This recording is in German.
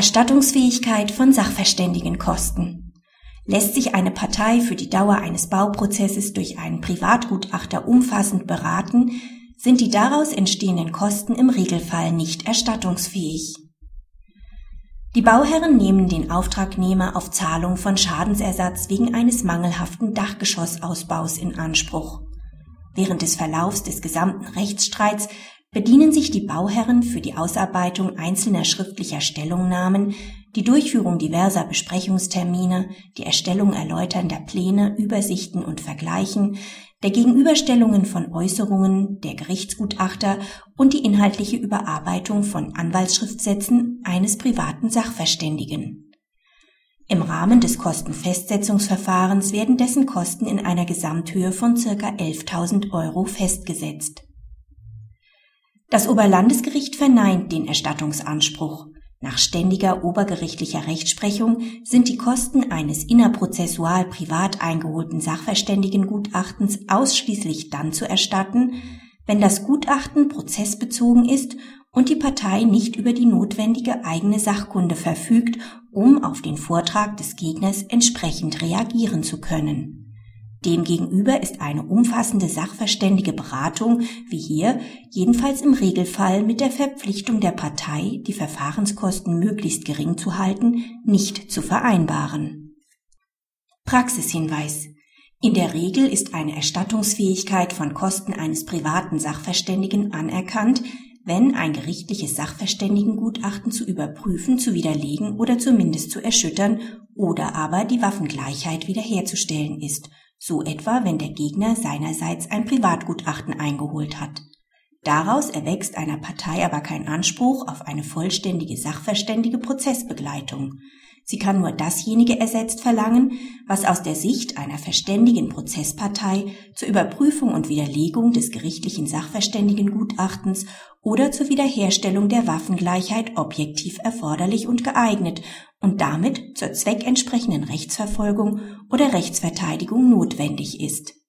Erstattungsfähigkeit von Sachverständigenkosten. Lässt sich eine Partei für die Dauer eines Bauprozesses durch einen Privatgutachter umfassend beraten, sind die daraus entstehenden Kosten im Regelfall nicht erstattungsfähig. Die Bauherren nehmen den Auftragnehmer auf Zahlung von Schadensersatz wegen eines mangelhaften Dachgeschossausbaus in Anspruch. Während des Verlaufs des gesamten Rechtsstreits bedienen sich die Bauherren für die Ausarbeitung einzelner schriftlicher Stellungnahmen, die Durchführung diverser Besprechungstermine, die Erstellung erläuternder Pläne, Übersichten und Vergleichen, der Gegenüberstellungen von Äußerungen der Gerichtsgutachter und die inhaltliche Überarbeitung von Anwaltsschriftsätzen eines privaten Sachverständigen. Im Rahmen des Kostenfestsetzungsverfahrens werden dessen Kosten in einer Gesamthöhe von circa 11.000 Euro festgesetzt. Das Oberlandesgericht verneint den Erstattungsanspruch. Nach ständiger obergerichtlicher Rechtsprechung sind die Kosten eines innerprozessual privat eingeholten Sachverständigengutachtens ausschließlich dann zu erstatten, wenn das Gutachten prozessbezogen ist und die Partei nicht über die notwendige eigene Sachkunde verfügt, um auf den Vortrag des Gegners entsprechend reagieren zu können. Demgegenüber ist eine umfassende sachverständige Beratung, wie hier, jedenfalls im Regelfall mit der Verpflichtung der Partei, die Verfahrenskosten möglichst gering zu halten, nicht zu vereinbaren. Praxishinweis. In der Regel ist eine Erstattungsfähigkeit von Kosten eines privaten Sachverständigen anerkannt, wenn ein gerichtliches Sachverständigengutachten zu überprüfen, zu widerlegen oder zumindest zu erschüttern oder aber die Waffengleichheit wiederherzustellen ist so etwa wenn der Gegner seinerseits ein Privatgutachten eingeholt hat. Daraus erwächst einer Partei aber kein Anspruch auf eine vollständige sachverständige Prozessbegleitung. Sie kann nur dasjenige ersetzt verlangen, was aus der Sicht einer verständigen Prozesspartei zur Überprüfung und Widerlegung des gerichtlichen Sachverständigengutachtens oder zur Wiederherstellung der Waffengleichheit objektiv erforderlich und geeignet und damit zur zweckentsprechenden Rechtsverfolgung oder Rechtsverteidigung notwendig ist